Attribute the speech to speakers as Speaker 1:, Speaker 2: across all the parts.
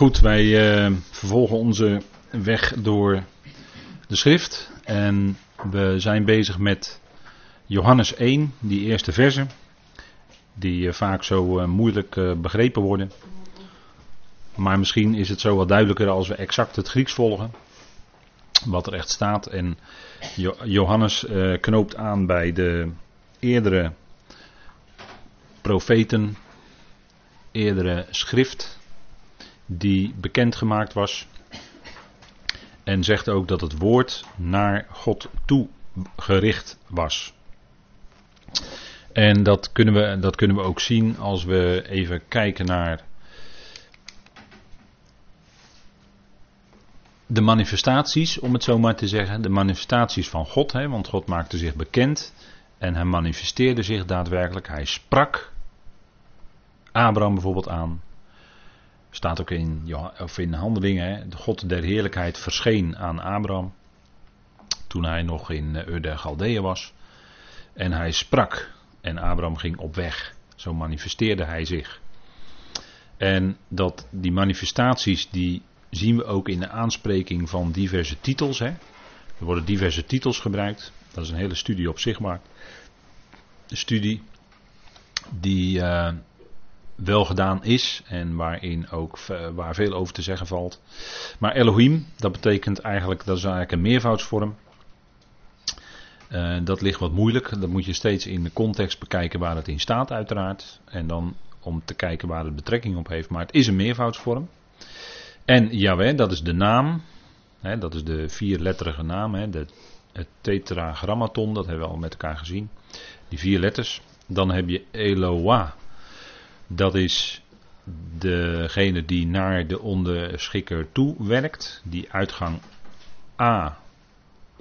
Speaker 1: Goed, wij uh, vervolgen onze weg door de schrift en we zijn bezig met Johannes 1, die eerste verse, die uh, vaak zo uh, moeilijk begrepen worden. Maar misschien is het zo wat duidelijker als we exact het Grieks volgen, wat er echt staat. En jo Johannes knoopt aan bij de eerdere profeten, eerdere schrift die bekendgemaakt was. En zegt ook dat het woord naar God toe gericht was. En dat kunnen we, dat kunnen we ook zien als we even kijken naar de manifestaties, om het zo maar te zeggen. De manifestaties van God, hè, want God maakte zich bekend en hij manifesteerde zich daadwerkelijk. Hij sprak Abraham bijvoorbeeld aan. Staat ook in, of in handelingen, God der heerlijkheid verscheen aan Abraham. Toen hij nog in eh, Ur der Galdeeën was. En hij sprak en Abraham ging op weg. Zo manifesteerde hij zich. En dat die manifestaties die zien we ook in de aanspreking van diverse titels. Hè. Er worden diverse titels gebruikt. Dat is een hele studie op zich maar. Een studie die uh, wel gedaan is en waarin ook waar veel over te zeggen valt. Maar Elohim, dat betekent eigenlijk, dat is eigenlijk een meervoudsvorm. Uh, dat ligt wat moeilijk. Dat moet je steeds in de context bekijken waar het in staat, uiteraard. En dan om te kijken waar het betrekking op heeft. Maar het is een meervoudsvorm. En Yahweh, dat is de naam. Hè, dat is de vierletterige naam. Hè, de, het tetragrammaton, dat hebben we al met elkaar gezien. Die vier letters. Dan heb je Eloah. Dat is degene die naar de onderschikker toe werkt. Die uitgang A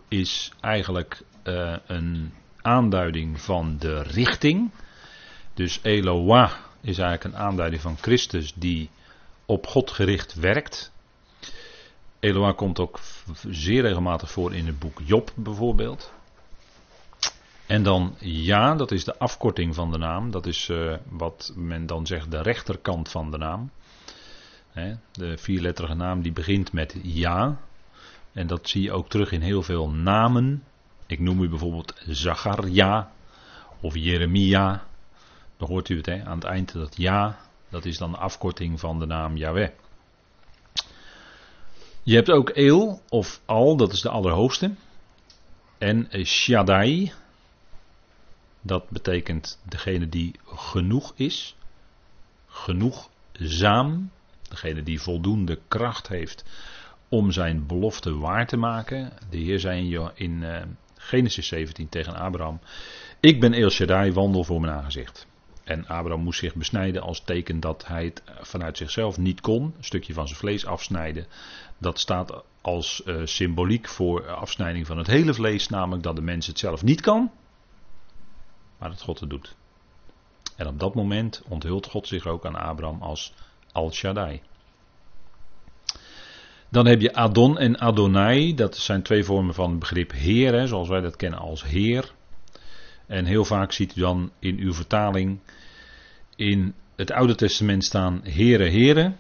Speaker 1: is eigenlijk uh, een aanduiding van de richting. Dus Eloah is eigenlijk een aanduiding van Christus die op God gericht werkt. Eloah komt ook zeer regelmatig voor in het boek Job bijvoorbeeld. En dan ja, dat is de afkorting van de naam. Dat is uh, wat men dan zegt de rechterkant van de naam. He, de vierletterige naam die begint met ja. En dat zie je ook terug in heel veel namen. Ik noem u bijvoorbeeld Zacharia of Jeremia. Dan hoort u het he, aan het eind dat ja. Dat is dan de afkorting van de naam Yahweh. Je hebt ook Eel of Al, dat is de Allerhoogste. En Shaddai, dat betekent degene die genoeg is, genoegzaam, degene die voldoende kracht heeft om zijn belofte waar te maken. De Heer zei in uh, Genesis 17 tegen Abraham: Ik ben El Shaddai, wandel voor mijn aangezicht. En Abraham moest zich besnijden als teken dat hij het vanuit zichzelf niet kon. Een stukje van zijn vlees afsnijden. Dat staat als uh, symboliek voor afsnijding van het hele vlees, namelijk dat de mens het zelf niet kan maar dat God het doet. En op dat moment onthult God zich ook aan Abraham als Al Shaddai. Dan heb je Adon en Adonai, dat zijn twee vormen van het begrip Heer, zoals wij dat kennen als Heer. En heel vaak ziet u dan in uw vertaling in het Oude Testament staan Heren, Heren.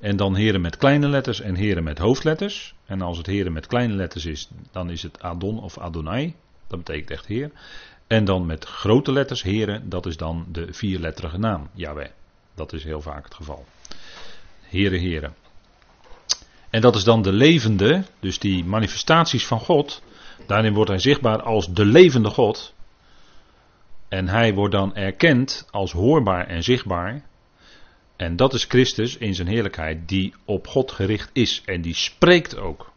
Speaker 1: En dan Heren met kleine letters en Heren met hoofdletters. En als het Heren met kleine letters is, dan is het Adon of Adonai. Dat betekent echt Heer. En dan met grote letters heren, dat is dan de vierletterige naam, Yahweh. Dat is heel vaak het geval. Heren, heren. En dat is dan de levende, dus die manifestaties van God. Daarin wordt hij zichtbaar als de levende God. En hij wordt dan erkend als hoorbaar en zichtbaar. En dat is Christus in zijn heerlijkheid, die op God gericht is. En die spreekt ook.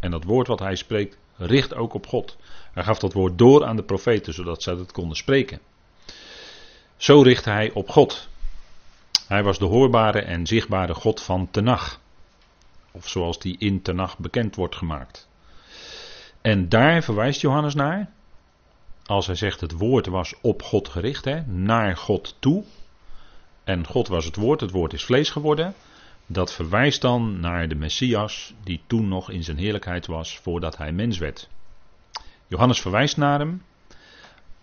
Speaker 1: En dat woord wat hij spreekt, richt ook op God. Hij gaf dat woord door aan de profeten, zodat zij het konden spreken. Zo richtte hij op God. Hij was de hoorbare en zichtbare God van Tenach. Of zoals die in Tenach bekend wordt gemaakt. En daar verwijst Johannes naar. Als hij zegt het woord was op God gericht, hè, naar God toe. En God was het woord, het woord is vlees geworden. Dat verwijst dan naar de Messias, die toen nog in zijn heerlijkheid was voordat hij mens werd. Johannes verwijst naar hem.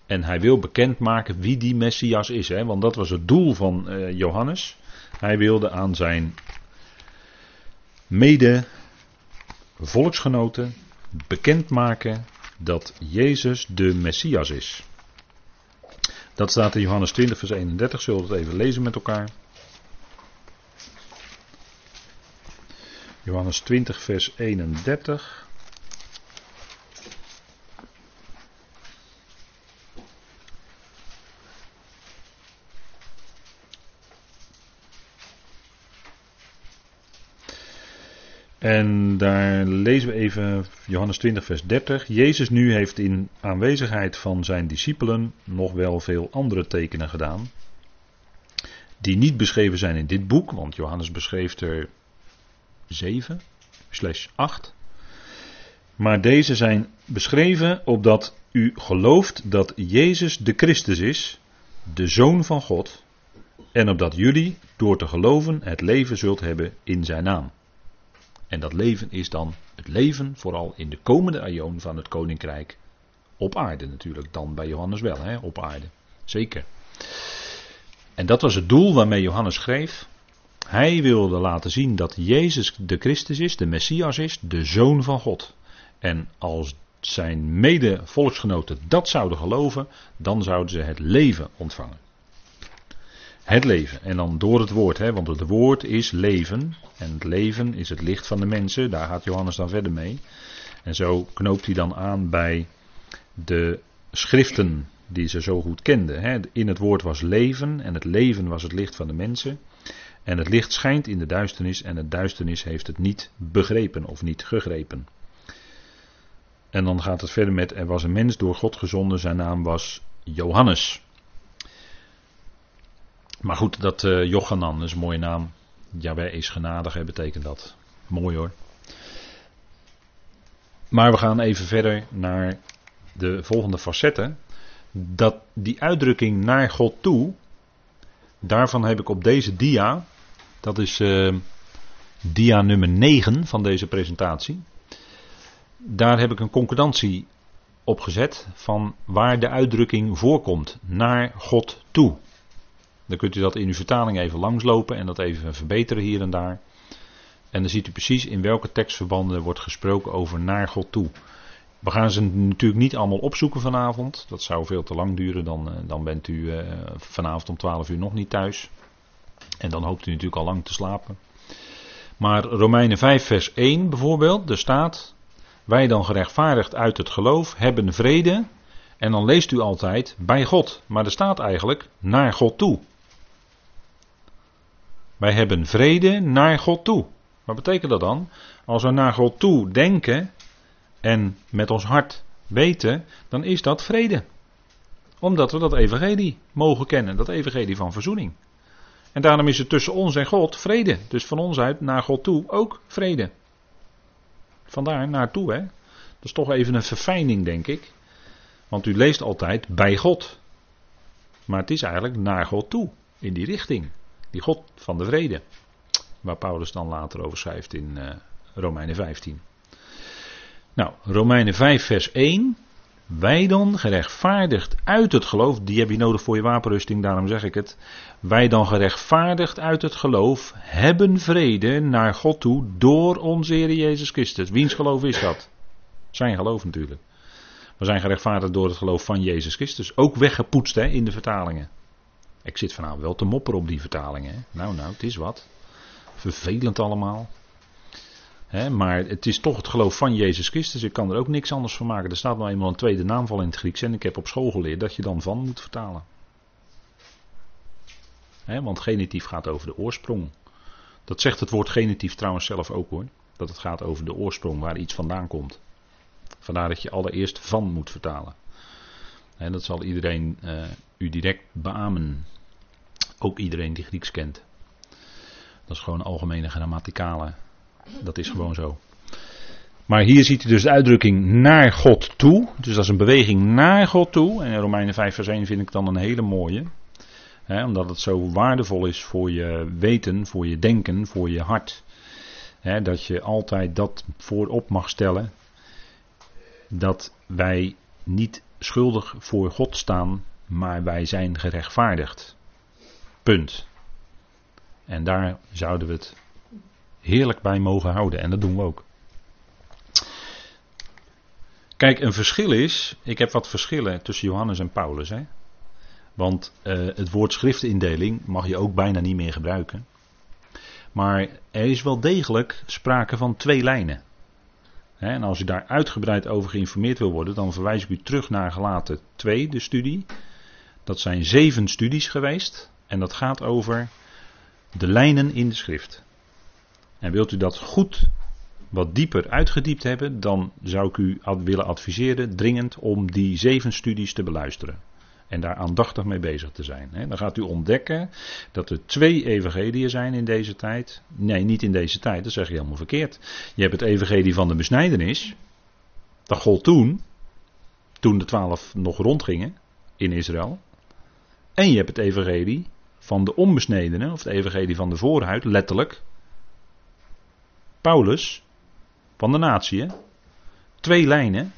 Speaker 1: En hij wil bekendmaken wie die Messias is. Hè? Want dat was het doel van uh, Johannes. Hij wilde aan zijn mede volksgenoten bekendmaken dat Jezus de Messias is. Dat staat in Johannes 20, vers 31. Zullen we het even lezen met elkaar? Johannes 20, vers 31. En daar lezen we even Johannes 20, vers 30. Jezus nu heeft in aanwezigheid van zijn discipelen nog wel veel andere tekenen gedaan. Die niet beschreven zijn in dit boek, want Johannes beschreef er 7 slash 8. Maar deze zijn beschreven opdat u gelooft dat Jezus de Christus is, de Zoon van God, en opdat jullie door te geloven het leven zult hebben in zijn naam. En dat leven is dan het leven vooral in de komende aion van het koninkrijk op aarde natuurlijk. Dan bij Johannes wel, hè, op aarde. Zeker. En dat was het doel waarmee Johannes schreef. Hij wilde laten zien dat Jezus de Christus is, de Messias is, de Zoon van God. En als zijn mede-volksgenoten dat zouden geloven, dan zouden ze het leven ontvangen. Het leven. En dan door het woord, hè, want het woord is leven. En het leven is het licht van de mensen. Daar gaat Johannes dan verder mee. En zo knoopt hij dan aan bij de schriften die ze zo goed kenden. Hè. In het woord was leven en het leven was het licht van de mensen. En het licht schijnt in de duisternis en het duisternis heeft het niet begrepen of niet gegrepen. En dan gaat het verder met: Er was een mens door God gezonden, zijn naam was Johannes. Maar goed, dat uh, Jochanan is een mooie naam. Jawel is genadig, betekent dat. Mooi hoor. Maar we gaan even verder naar de volgende facetten. Dat die uitdrukking naar God toe, daarvan heb ik op deze dia, dat is uh, dia nummer 9 van deze presentatie. Daar heb ik een concordantie opgezet van waar de uitdrukking voorkomt, naar God toe. Dan kunt u dat in uw vertaling even langslopen en dat even verbeteren hier en daar. En dan ziet u precies in welke tekstverbanden wordt gesproken over naar God toe. We gaan ze natuurlijk niet allemaal opzoeken vanavond. Dat zou veel te lang duren. Dan, eh, dan bent u uh, vanavond om 12 uur nog niet thuis. En dan hoopt u natuurlijk al lang te slapen. Maar Romeinen 5, vers 1 bijvoorbeeld, er staat: Wij dan gerechtvaardigd uit het geloof hebben vrede. En dan leest u altijd bij God. Maar er staat eigenlijk naar God toe. Wij hebben vrede naar God toe. Wat betekent dat dan? Als we naar God toe denken en met ons hart weten, dan is dat vrede. Omdat we dat evangelie mogen kennen, dat evangelie van verzoening. En daarom is het tussen ons en God vrede. Dus van ons uit naar God toe ook vrede. Vandaar naartoe, hè. Dat is toch even een verfijning, denk ik. Want u leest altijd bij God. Maar het is eigenlijk naar God toe, in die richting. Die God van de vrede. Waar Paulus dan later over schrijft in uh, Romeinen 15. Nou, Romeinen 5, vers 1. Wij dan gerechtvaardigd uit het geloof, die heb je nodig voor je wapenrusting, daarom zeg ik het. Wij dan gerechtvaardigd uit het geloof hebben vrede naar God toe door onze Heer Jezus Christus. Wiens geloof is dat? Zijn geloof natuurlijk. We zijn gerechtvaardigd door het geloof van Jezus Christus. Ook weggepoetst hè, in de vertalingen. Ik zit vanavond wel te mopperen op die vertalingen. Nou, nou, het is wat. Vervelend allemaal. Maar het is toch het geloof van Jezus Christus. Ik kan er ook niks anders van maken. Er staat nou eenmaal een tweede naamval in het Grieks. En ik heb op school geleerd dat je dan van moet vertalen. want genitief gaat over de oorsprong. Dat zegt het woord genitief trouwens zelf ook hoor. Dat het gaat over de oorsprong, waar iets vandaan komt. Vandaar dat je allereerst van moet vertalen. En dat zal iedereen uh, u direct beamen. Ook iedereen die Grieks kent. Dat is gewoon algemene grammaticale. Dat is gewoon zo. Maar hier ziet u dus de uitdrukking naar God toe. Dus dat is een beweging naar God toe. En in Romeinen 5 vers 1 vind ik dan een hele mooie. omdat het zo waardevol is voor je weten, voor je denken, voor je hart. dat je altijd dat voorop mag stellen. Dat wij niet schuldig voor God staan, maar wij zijn gerechtvaardigd. Punt. En daar zouden we het heerlijk bij mogen houden. En dat doen we ook. Kijk, een verschil is, ik heb wat verschillen tussen Johannes en Paulus. Hè? Want uh, het woord schriftindeling mag je ook bijna niet meer gebruiken. Maar er is wel degelijk sprake van twee lijnen. En als u daar uitgebreid over geïnformeerd wil worden, dan verwijs ik u terug naar gelaten 2, de studie. Dat zijn zeven studies geweest. En dat gaat over de lijnen in de schrift. En wilt u dat goed wat dieper uitgediept hebben, dan zou ik u willen adviseren dringend om die zeven studies te beluisteren. En daar aandachtig mee bezig te zijn. Dan gaat u ontdekken dat er twee evangeliën zijn in deze tijd. Nee, niet in deze tijd, dat zeg je helemaal verkeerd. Je hebt het evangelie van de besnijdenis. Dat gold toen, toen de twaalf nog rondgingen in Israël. En je hebt het evangelie van de onbesnedenen, of het evangelie van de voorhuid, letterlijk. Paulus, van de natie. Twee lijnen.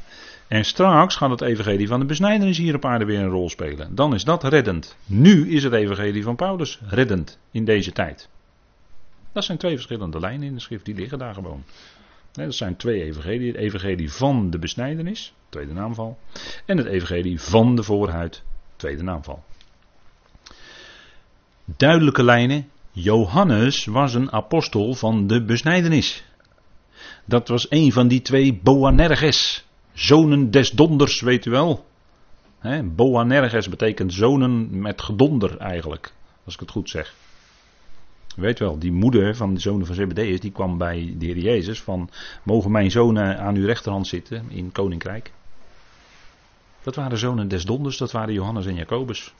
Speaker 1: En straks gaat het evangelie van de besnijdenis hier op aarde weer een rol spelen. Dan is dat reddend. Nu is het evangelie van Paulus reddend in deze tijd. Dat zijn twee verschillende lijnen in de schrift, die liggen daar gewoon. dat zijn twee evangelieën. Het evangelie van de besnijdenis, tweede naamval. En het evangelie van de voorhuid, tweede naamval. Duidelijke lijnen. Johannes was een apostel van de besnijdenis. Dat was een van die twee Boanerges. Zonen des donders, weet u wel. Boanerges betekent zonen met gedonder eigenlijk. Als ik het goed zeg. Weet wel, die moeder van de zonen van Zebedeus, die kwam bij de heer Jezus van, mogen mijn zonen aan uw rechterhand zitten in koninkrijk? Dat waren zonen des donders, dat waren Johannes en Jacobus.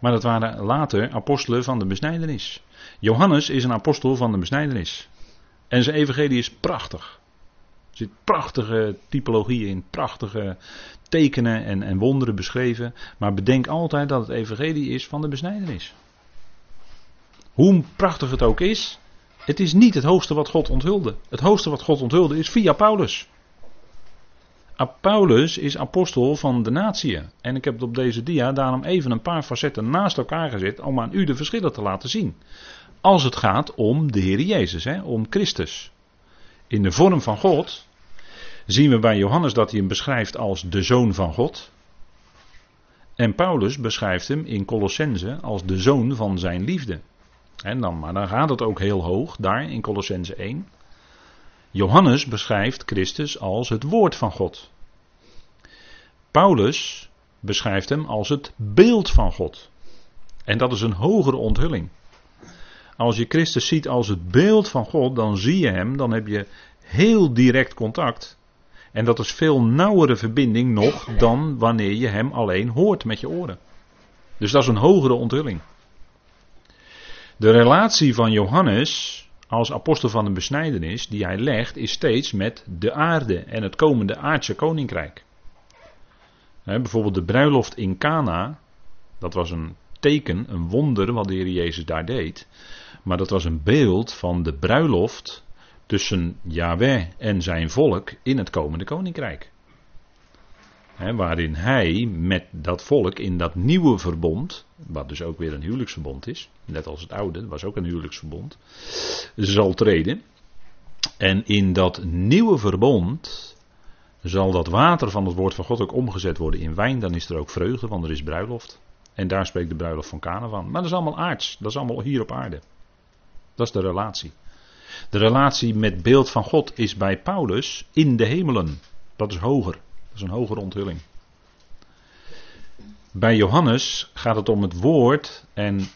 Speaker 1: Maar dat waren later apostelen van de besnijdenis. Johannes is een apostel van de besnijdenis. En zijn evangelie is prachtig. Er zit prachtige typologieën in, prachtige tekenen en, en wonderen beschreven. Maar bedenk altijd dat het evangelie is van de besnijdenis. Hoe prachtig het ook is, het is niet het hoogste wat God onthulde. Het hoogste wat God onthulde is via Paulus. Paulus is apostel van de natie. En ik heb het op deze dia daarom even een paar facetten naast elkaar gezet om aan u de verschillen te laten zien. Als het gaat om de Heer Jezus, hè, om Christus. In de vorm van God zien we bij Johannes dat hij hem beschrijft als de zoon van God. En Paulus beschrijft hem in Colossense als de zoon van zijn liefde. En dan, maar dan gaat het ook heel hoog daar in Colossense 1. Johannes beschrijft Christus als het woord van God. Paulus beschrijft hem als het beeld van God. En dat is een hogere onthulling. Als je Christus ziet als het beeld van God, dan zie je hem, dan heb je heel direct contact. En dat is veel nauwere verbinding nog dan wanneer je hem alleen hoort met je oren. Dus dat is een hogere onthulling. De relatie van Johannes als apostel van de besnijdenis die hij legt, is steeds met de aarde en het komende aardse koninkrijk. bijvoorbeeld de bruiloft in Cana, dat was een teken, een wonder wat de Heer Jezus daar deed. Maar dat was een beeld van de bruiloft tussen Yahweh en zijn volk in het komende koninkrijk. Waarin hij met dat volk in dat nieuwe verbond, wat dus ook weer een huwelijksverbond is, net als het oude, was ook een huwelijksverbond, zal treden. En in dat nieuwe verbond zal dat water van het woord van God ook omgezet worden in wijn. Dan is er ook vreugde, want er is bruiloft. En daar spreekt de bruiloft van Kana van. Maar dat is allemaal aards, dat is allemaal hier op aarde. Dat is de relatie. De relatie met beeld van God is bij Paulus in de hemelen. Dat is hoger. Is een hogere onthulling. Bij Johannes gaat het om het woord. En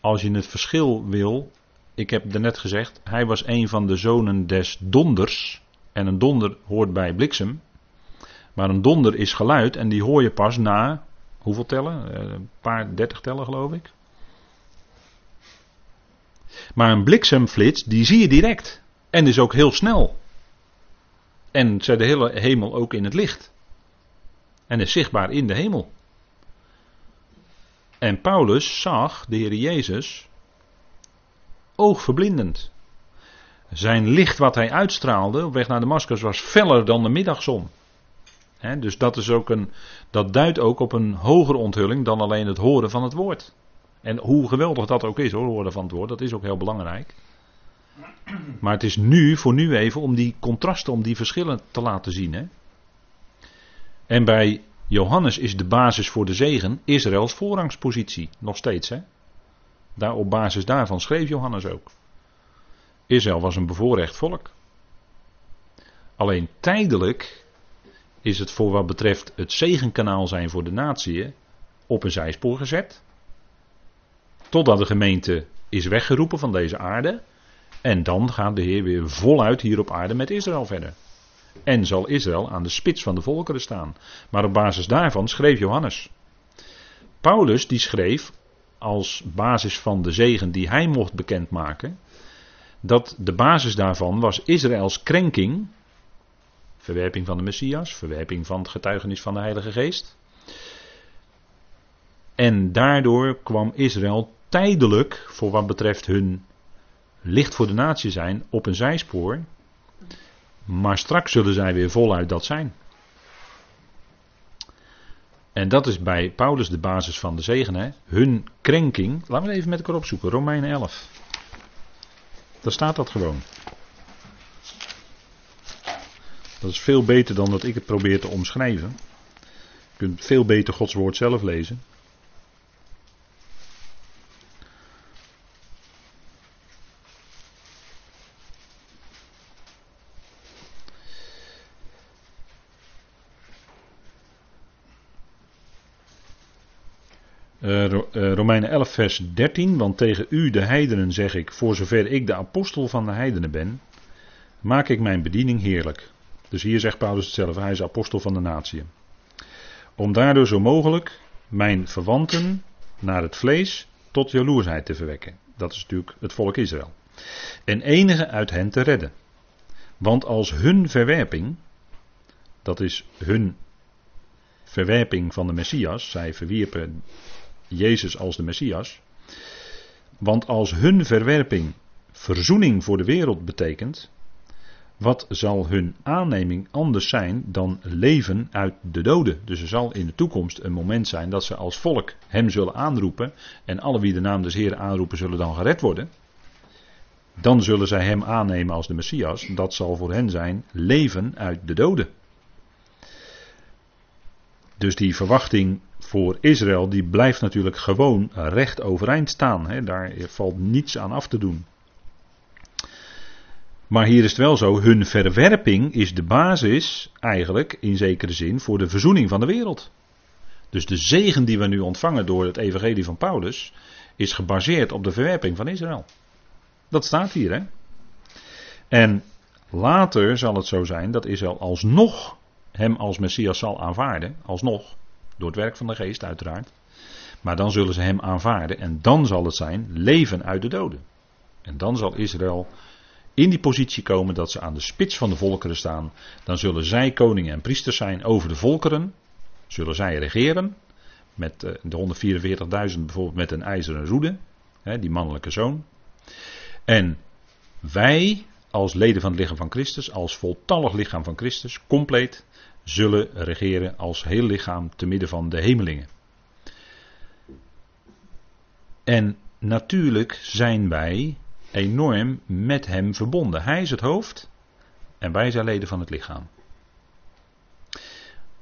Speaker 1: als je het verschil wil. Ik heb net gezegd, hij was een van de zonen des donders. En een donder hoort bij bliksem. Maar een donder is geluid en die hoor je pas na. Hoeveel tellen? Eh, een paar dertig tellen geloof ik. Maar een bliksemflits, die zie je direct. En is ook heel snel. En zet de hele hemel ook in het licht. En is zichtbaar in de hemel. En Paulus zag de Heer Jezus oogverblindend. Zijn licht wat hij uitstraalde op weg naar Damascus was feller dan de middagzon. dus dat, is ook een, dat duidt ook op een hogere onthulling dan alleen het horen van het woord. En hoe geweldig dat ook is hoor, horen van het woord, dat is ook heel belangrijk. Maar het is nu, voor nu even, om die contrasten, om die verschillen te laten zien. En bij Johannes is de basis voor de zegen Israëls voorrangspositie. Nog steeds, hè? Daar, op basis daarvan schreef Johannes ook. Israël was een bevoorrecht volk. Alleen tijdelijk is het voor wat betreft het zegenkanaal zijn voor de natie op een zijspoor gezet. Totdat de gemeente is weggeroepen van deze aarde. En dan gaat de Heer weer voluit hier op aarde met Israël verder. En zal Israël aan de spits van de volkeren staan. Maar op basis daarvan schreef Johannes. Paulus die schreef als basis van de zegen die hij mocht bekendmaken. Dat de basis daarvan was Israëls krenking. Verwerping van de Messias, verwerping van het getuigenis van de Heilige Geest. En daardoor kwam Israël tijdelijk, voor wat betreft hun licht voor de natie zijn, op een zijspoor. Maar straks zullen zij weer voluit dat zijn. En dat is bij Paulus de basis van de zegen. Hè? Hun krenking. Laten we even met elkaar opzoeken. Romeinen 11. Daar staat dat gewoon. Dat is veel beter dan dat ik het probeer te omschrijven. Je kunt veel beter Gods woord zelf lezen. Romeinen 11, vers 13. Want tegen u, de heidenen, zeg ik: Voor zover ik de apostel van de heidenen ben, maak ik mijn bediening heerlijk. Dus hier zegt Paulus hetzelfde: Hij is apostel van de natie. Om daardoor zo mogelijk mijn verwanten naar het vlees tot jaloersheid te verwekken. Dat is natuurlijk het volk Israël. En enige uit hen te redden. Want als hun verwerping, dat is hun verwerping van de Messias, zij verwierpen Jezus als de Messias. Want als hun verwerping verzoening voor de wereld betekent, wat zal hun aanneming anders zijn dan leven uit de doden? Dus er zal in de toekomst een moment zijn dat ze als volk hem zullen aanroepen. En alle wie de naam des Heeren aanroepen zullen dan gered worden. Dan zullen zij hem aannemen als de Messias. Dat zal voor hen zijn leven uit de doden. Dus die verwachting voor Israël, die blijft natuurlijk gewoon recht overeind staan. Hè. Daar valt niets aan af te doen. Maar hier is het wel zo, hun verwerping is de basis eigenlijk in zekere zin voor de verzoening van de wereld. Dus de zegen die we nu ontvangen door het evangelie van Paulus is gebaseerd op de verwerping van Israël. Dat staat hier hè. En later zal het zo zijn dat Israël alsnog hem als Messias zal aanvaarden, alsnog, door het werk van de geest uiteraard. Maar dan zullen ze hem aanvaarden en dan zal het zijn leven uit de doden. En dan zal Israël in die positie komen dat ze aan de spits van de volkeren staan. Dan zullen zij koningen en priesters zijn over de volkeren. Zullen zij regeren. Met eh, de 144.000 bijvoorbeeld met een ijzeren roede. Die mannelijke zoon. En wij als leden van het lichaam van Christus, als voltallig lichaam van Christus, compleet, zullen regeren als heel lichaam te midden van de hemelingen. En natuurlijk zijn wij enorm met hem verbonden. Hij is het hoofd en wij zijn leden van het lichaam.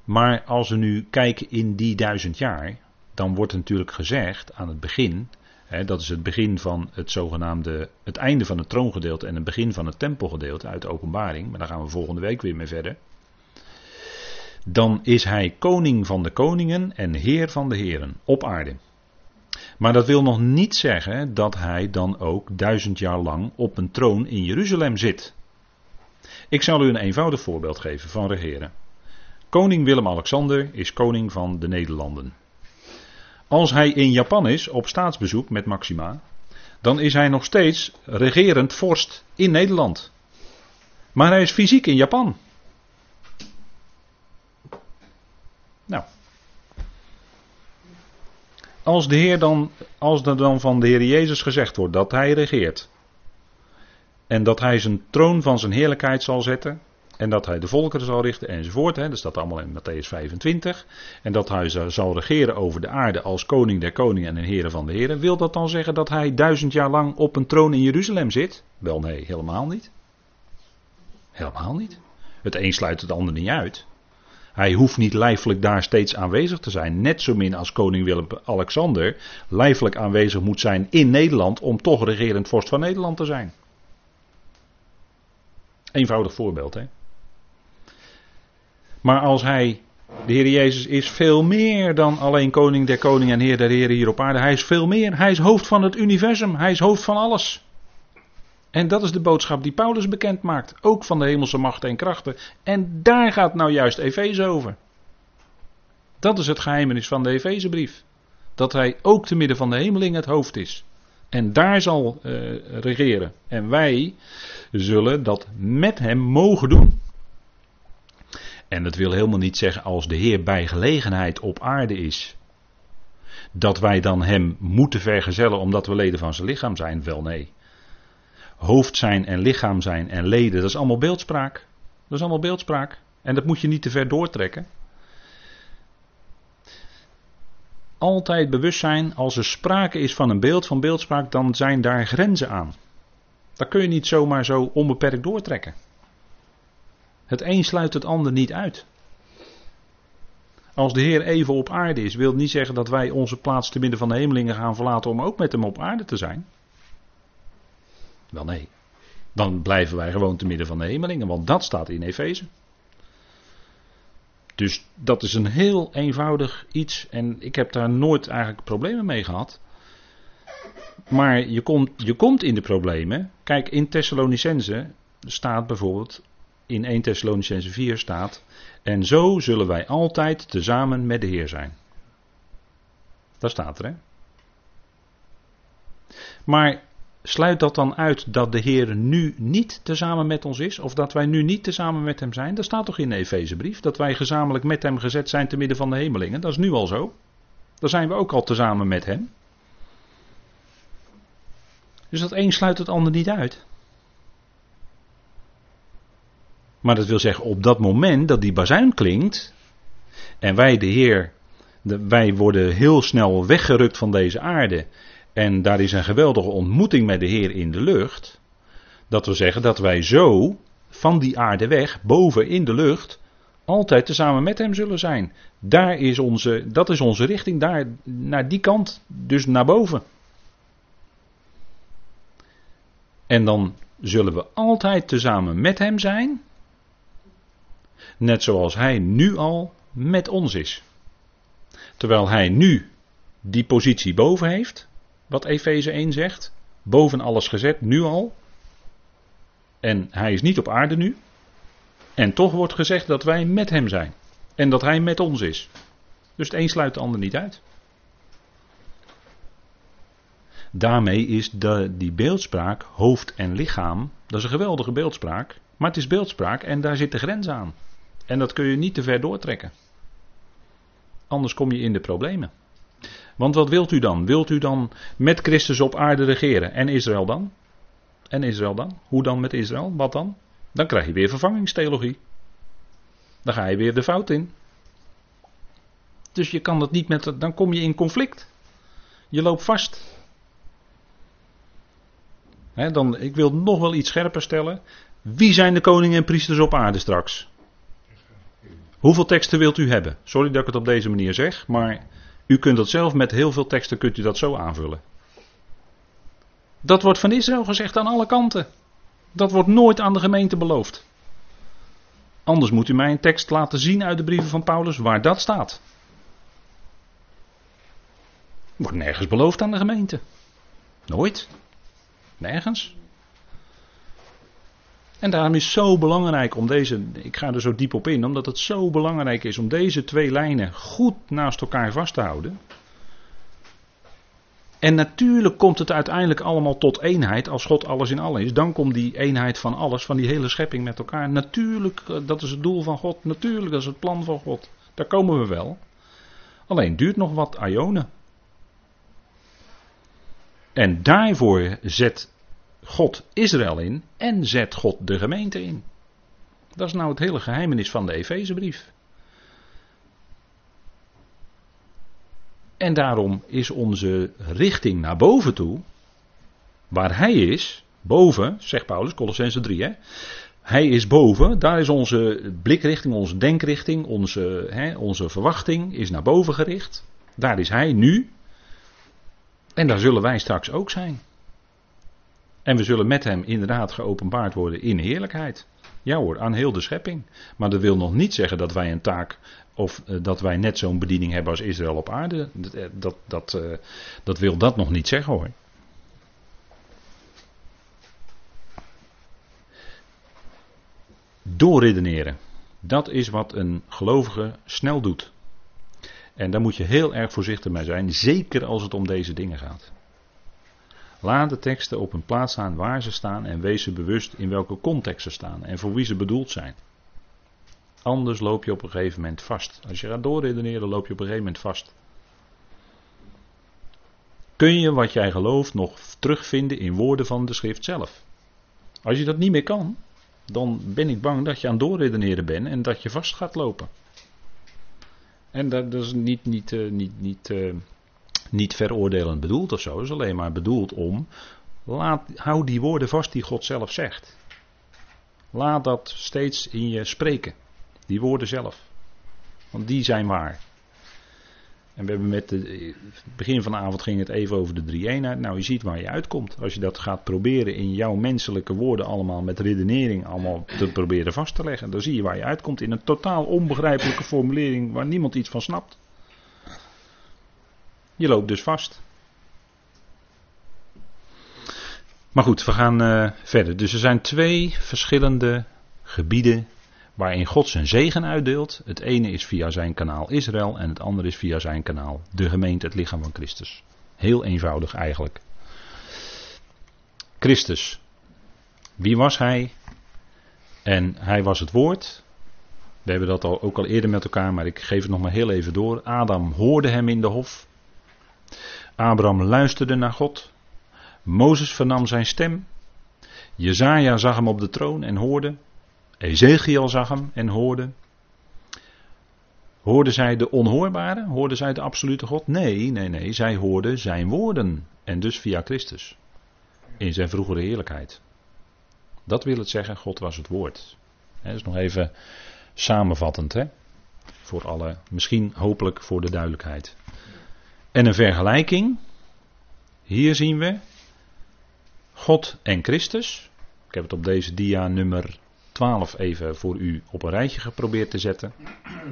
Speaker 1: Maar als we nu kijken in die duizend jaar, dan wordt natuurlijk gezegd aan het begin, hè, dat is het begin van het zogenaamde, het einde van het troongedeelte en het begin van het tempelgedeelte uit de openbaring, maar daar gaan we volgende week weer mee verder dan is hij koning van de koningen en heer van de heren op aarde. Maar dat wil nog niet zeggen dat hij dan ook duizend jaar lang op een troon in Jeruzalem zit. Ik zal u een eenvoudig voorbeeld geven van regeren. Koning Willem-Alexander is koning van de Nederlanden. Als hij in Japan is op staatsbezoek met Maxima, dan is hij nog steeds regerend vorst in Nederland. Maar hij is fysiek in Japan. Nou. Als, de Heer dan, als er dan van de Heer Jezus gezegd wordt dat Hij regeert. En dat Hij zijn troon van zijn heerlijkheid zal zetten En dat hij de volkeren zal richten enzovoort. Hè, dat staat allemaal in Matthäus 25. En dat hij zal regeren over de aarde als koning der koningen en heren van de heren. Wil dat dan zeggen dat hij duizend jaar lang op een troon in Jeruzalem zit? Wel nee, helemaal niet. Helemaal niet. Het een sluit het ander niet uit. Hij hoeft niet lijfelijk daar steeds aanwezig te zijn. Net zo min als koning Willem-Alexander lijfelijk aanwezig moet zijn in Nederland om toch regerend vorst van Nederland te zijn. Eenvoudig voorbeeld, hè? Maar als hij, de Heer Jezus is veel meer dan alleen koning der koningen en heer der heren hier op aarde. Hij is veel meer. Hij is hoofd van het universum. Hij is hoofd van alles. En dat is de boodschap die Paulus bekend maakt. Ook van de hemelse machten en krachten. En daar gaat nou juist Efeze over. Dat is het geheimenis van de Efezebrief. Dat hij ook te midden van de hemeling het hoofd is. En daar zal uh, regeren. En wij zullen dat met hem mogen doen. En dat wil helemaal niet zeggen als de Heer bij gelegenheid op aarde is. Dat wij dan hem moeten vergezellen omdat we leden van zijn lichaam zijn. Wel nee. Hoofd zijn en lichaam zijn en leden, dat is allemaal beeldspraak. Dat is allemaal beeldspraak. En dat moet je niet te ver doortrekken. Altijd bewust zijn, als er sprake is van een beeld, van beeldspraak, dan zijn daar grenzen aan. Dat kun je niet zomaar zo onbeperkt doortrekken. Het een sluit het ander niet uit. Als de Heer even op aarde is, wil niet zeggen dat wij onze plaats te midden van de hemelingen gaan verlaten om ook met hem op aarde te zijn. Wel nee. Dan blijven wij gewoon te midden van de hemelingen, want dat staat in Efeze. Dus dat is een heel eenvoudig iets en ik heb daar nooit eigenlijk problemen mee gehad. Maar je komt, je komt in de problemen. Kijk, in Thessalonicense staat bijvoorbeeld, in 1 Thessalonicense 4 staat, en zo zullen wij altijd tezamen met de Heer zijn. Dat staat er, hè? Maar sluit dat dan uit dat de Heer nu niet tezamen met ons is? Of dat wij nu niet tezamen met Hem zijn? Dat staat toch in de Efezebrief? Dat wij gezamenlijk met Hem gezet zijn te midden van de hemelingen? Dat is nu al zo. Dan zijn we ook al tezamen met Hem. Dus dat een sluit het ander niet uit. Maar dat wil zeggen, op dat moment dat die bazuin klinkt. En wij, de Heer, de, wij worden heel snel weggerukt van deze aarde. En daar is een geweldige ontmoeting met de Heer in de lucht. Dat wil zeggen dat wij zo van die aarde weg, boven in de lucht, altijd tezamen met Hem zullen zijn. Daar is onze, dat is onze richting, daar, naar die kant, dus naar boven. En dan zullen we altijd tezamen met Hem zijn. Net zoals Hij nu al met ons is. Terwijl Hij nu die positie boven heeft, wat Efeze 1 zegt, boven alles gezet, nu al. En Hij is niet op aarde nu. En toch wordt gezegd dat wij met Hem zijn. En dat Hij met ons is. Dus het een sluit de ander niet uit. Daarmee is de, die beeldspraak, hoofd en lichaam, dat is een geweldige beeldspraak. Maar het is beeldspraak en daar zit de grens aan. En dat kun je niet te ver doortrekken. Anders kom je in de problemen. Want wat wilt u dan? Wilt u dan met Christus op aarde regeren? En Israël dan? En Israël dan? Hoe dan met Israël? Wat dan? Dan krijg je weer vervangingstheologie. Dan ga je weer de fout in. Dus je kan dat niet met. Dan kom je in conflict. Je loopt vast dan, ik wil nog wel iets scherper stellen. Wie zijn de koningen en priesters op aarde straks? Hoeveel teksten wilt u hebben? Sorry dat ik het op deze manier zeg, maar u kunt dat zelf met heel veel teksten kunt u dat zo aanvullen. Dat wordt van Israël gezegd aan alle kanten. Dat wordt nooit aan de gemeente beloofd. Anders moet u mij een tekst laten zien uit de brieven van Paulus waar dat staat. Wordt nergens beloofd aan de gemeente. Nooit. Nergens. En daarom is het zo belangrijk om deze, ik ga er zo diep op in, omdat het zo belangrijk is om deze twee lijnen goed naast elkaar vast te houden. En natuurlijk komt het uiteindelijk allemaal tot eenheid als God alles in alles is. Dan komt die eenheid van alles, van die hele schepping met elkaar. Natuurlijk, eh, dat is het doel van God. Natuurlijk, dat is het plan van God. Daar komen we wel. Alleen duurt nog wat ionen. En daarvoor zet God Israël in en zet God de gemeente in. Dat is nou het hele geheimenis van de Efezebrief. En daarom is onze richting naar boven toe, waar Hij is, boven, zegt Paulus, Colossense 3, hè, hij is boven, daar is onze blikrichting, onze denkrichting, onze, hè, onze verwachting is naar boven gericht. Daar is hij nu. En daar zullen wij straks ook zijn. En we zullen met hem inderdaad geopenbaard worden in heerlijkheid. Ja hoor, aan heel de schepping. Maar dat wil nog niet zeggen dat wij een taak of uh, dat wij net zo'n bediening hebben als Israël op aarde. Dat, eh, dat, dat, uh, dat wil dat nog niet zeggen hoor. Doorredeneren. Dat is wat een gelovige snel doet. En daar moet je heel erg voorzichtig mee zijn, zeker als het om deze dingen gaat. Laat de teksten op hun plaats staan waar ze staan en wees ze bewust in welke context ze staan en voor wie ze bedoeld zijn. Anders loop je op een gegeven moment vast. Als je gaat doorredeneren, loop je op een gegeven moment vast. Kun je wat jij gelooft nog terugvinden in woorden van de schrift zelf? Als je dat niet meer kan, dan ben ik bang dat je aan doorredeneren bent en dat je vast gaat lopen. En dat, is niet, niet, uh, niet, niet, uh, niet veroordelend bedoeld of zo. Het is alleen maar bedoeld om. Laat, hou die woorden vast die God zelf zegt. Laat dat steeds in je spreken. Die woorden zelf. Want die zijn waar. En we hebben met de, begin van de avond ging het even over de drie eenheid. Nou, je ziet waar je uitkomt. Als je dat gaat proberen in jouw menselijke woorden allemaal met redenering allemaal te proberen vast te leggen. Dan zie je waar je uitkomt in een totaal onbegrijpelijke formulering waar niemand iets van snapt. Je loopt dus vast. Maar goed, we gaan uh, verder. Dus er zijn twee verschillende gebieden waarin God zijn zegen uitdeelt. Het ene is via zijn kanaal Israël en het andere is via zijn kanaal de gemeente, het lichaam van Christus. Heel eenvoudig eigenlijk. Christus. Wie was hij? En hij was het woord. We hebben dat al, ook al eerder met elkaar, maar ik geef het nog maar heel even door. Adam hoorde hem in de hof. Abraham luisterde naar God. Mozes vernam zijn stem. Jezaja zag hem op de troon en hoorde. Ezekiel zag hem en hoorde. Hoorden zij de onhoorbare? Hoorden zij de absolute God? Nee, nee, nee. Zij hoorden zijn woorden. En dus via Christus. In zijn vroegere heerlijkheid. Dat wil het zeggen, God was het woord. Dat is nog even samenvattend, hè? Voor alle, misschien hopelijk voor de duidelijkheid. En een vergelijking. Hier zien we God en Christus. Ik heb het op deze dia nummer 12 even voor u op een rijtje geprobeerd te zetten.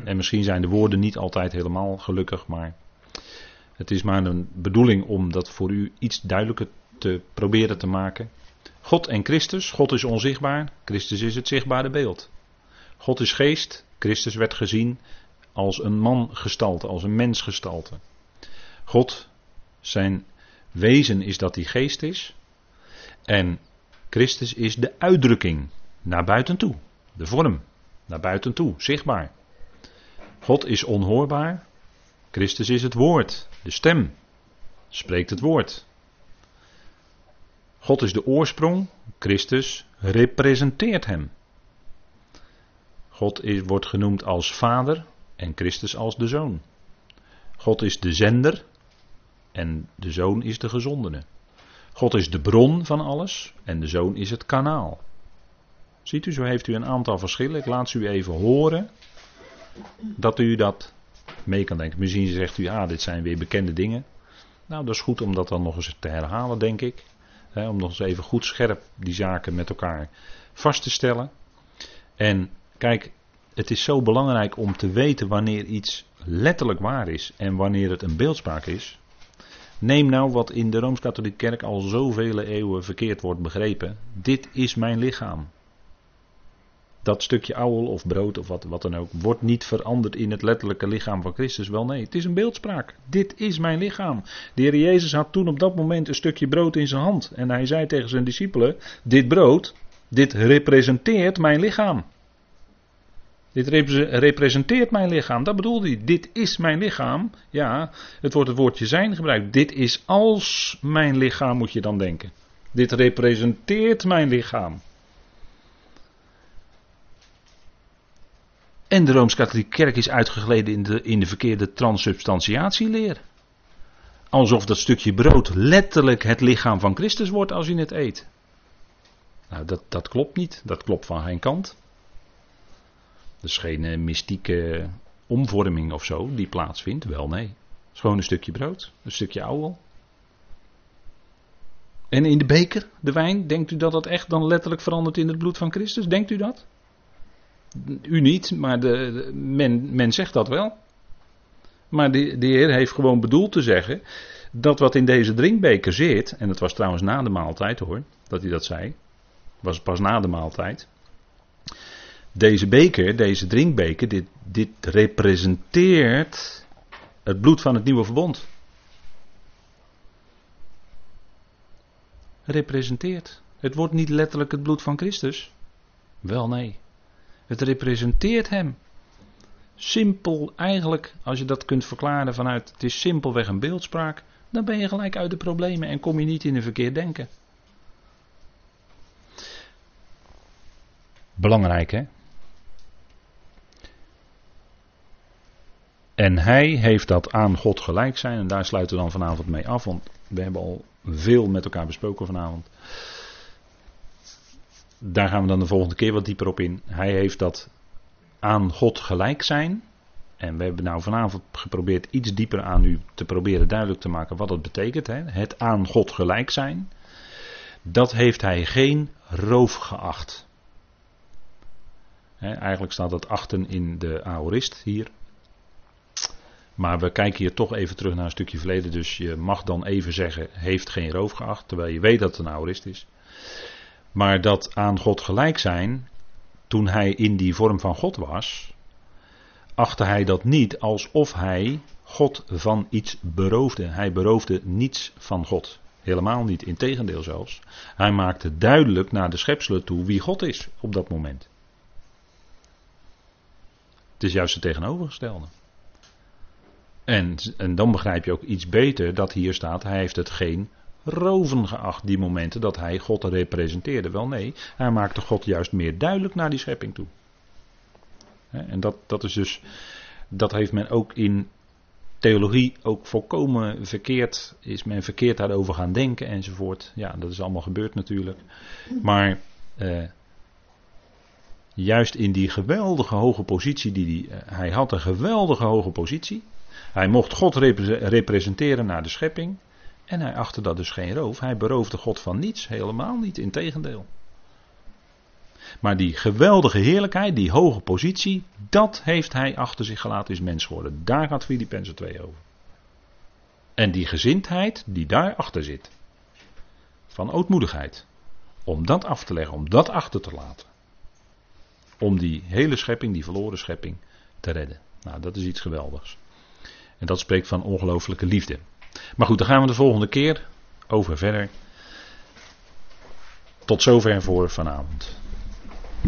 Speaker 1: En misschien zijn de woorden niet altijd helemaal gelukkig, maar het is maar een bedoeling om dat voor u iets duidelijker te proberen te maken. God en Christus, God is onzichtbaar, Christus is het zichtbare beeld. God is geest, Christus werd gezien als een mangestalte, als een mensgestalte. God, zijn wezen is dat hij geest is. En Christus is de uitdrukking naar buiten toe. De vorm, naar buiten toe, zichtbaar. God is onhoorbaar. Christus is het woord, de stem. Spreekt het woord. God is de oorsprong. Christus representeert hem. God is, wordt genoemd als vader en Christus als de zoon. God is de zender en de zoon is de gezondene. God is de bron van alles en de zoon is het kanaal. Ziet u, zo heeft u een aantal verschillen. Ik laat ze u even horen. Dat u dat mee kan denken. Misschien zegt u, ah, dit zijn weer bekende dingen. Nou, dat is goed om dat dan nog eens te herhalen, denk ik. om nog eens even goed scherp die zaken met elkaar vast te stellen. En kijk, het is zo belangrijk om te weten wanneer iets letterlijk waar is en wanneer het een beeldspraak is. Neem nou wat in de Rooms-Katholieke Kerk al zoveel eeuwen verkeerd wordt begrepen. Dit is mijn lichaam dat stukje ouwel of brood of wat, wat dan ook, wordt niet veranderd in het letterlijke lichaam van Christus. Wel nee, het is een beeldspraak. Dit is mijn lichaam. De Heer Jezus had toen op dat moment een stukje brood in zijn hand. En hij zei tegen zijn discipelen, dit brood, dit representeert mijn lichaam. Dit representeert mijn lichaam. Dat bedoelde hij. Dit is mijn lichaam. Ja, het wordt het woordje zijn gebruikt. Dit is als mijn lichaam, moet je dan denken. Dit representeert mijn lichaam. En de Rooms-Katholieke Kerk is uitgegleden in de, in de verkeerde transubstantiatieleer. Alsof dat stukje brood letterlijk het lichaam van Christus wordt als je het eet. Nou, dat, dat klopt niet. Dat klopt van geen kant. Is geen mystieke omvorming of zo die plaatsvindt. Wel nee. Het is gewoon een stukje brood. Een stukje ouwel. En in de beker, de wijn, denkt u dat dat echt dan letterlijk verandert in het bloed van Christus? Denkt u dat? U niet, maar de, men, men zegt dat wel. Maar de, de Heer heeft gewoon bedoeld te zeggen dat wat in deze drinkbeker zit, en dat was trouwens na de maaltijd hoor, dat hij dat zei, was pas na de maaltijd. Deze beker, deze drinkbeker, dit, dit representeert het bloed van het nieuwe verbond. Representeert. Het wordt niet letterlijk het bloed van Christus. Wel nee. Het representeert hem. Simpel eigenlijk, als je dat kunt verklaren vanuit het is simpelweg een beeldspraak, dan ben je gelijk uit de problemen en kom je niet in een verkeerd denken. Belangrijk hè? En hij heeft dat aan God gelijk zijn. En daar sluiten we dan vanavond mee af. Want we hebben al veel met elkaar besproken vanavond. Daar gaan we dan de volgende keer wat dieper op in. Hij heeft dat aan God gelijk zijn. En we hebben nou vanavond geprobeerd iets dieper aan u te proberen duidelijk te maken wat dat betekent. Hè? Het aan God gelijk zijn. Dat heeft hij geen roof geacht. eigenlijk staat dat achten in de aorist hier. Maar we kijken hier toch even terug naar een stukje verleden. Dus je mag dan even zeggen, heeft geen roof geacht. Terwijl je weet dat het een aorist is. Maar dat aan God gelijk zijn, toen hij in die vorm van God was, achtte hij dat niet alsof hij God van iets beroofde. Hij beroofde niets van God. Helemaal niet, integendeel zelfs. Hij maakte duidelijk naar de schepselen toe wie God is op dat moment. Het is juist het tegenovergestelde. En, en dan begrijp je ook iets beter dat hier staat, hij heeft het geen roven geacht, die momenten dat hij God representeerde. Wel nee, hij maakte God juist meer duidelijk naar die schepping toe. En dat, dat is dus, dat heeft men ook in theologie ook volkomen verkeerd, is men verkeerd daarover gaan denken enzovoort. Ja, dat is allemaal gebeurd natuurlijk. Maar eh, juist in die geweldige hoge positie die hij, hij had, een geweldige hoge positie. Hij mocht God representeren naar de schepping. En hij achtte dat dus geen roof. Hij beroofde God van niets, helemaal niet, in tegendeel. Maar die geweldige heerlijkheid, die hoge positie, dat heeft hij achter zich gelaten, is mens geworden. Daar gaat Filippenzen 2 over. En die gezindheid die daarachter zit, van ootmoedigheid, om dat af te leggen, om dat achter te laten. Om die hele schepping, die verloren schepping, te redden. Nou, dat is iets geweldigs. En dat spreekt van ongelooflijke liefde. Maar goed, daar gaan we de volgende keer over verder. Tot zover voor vanavond.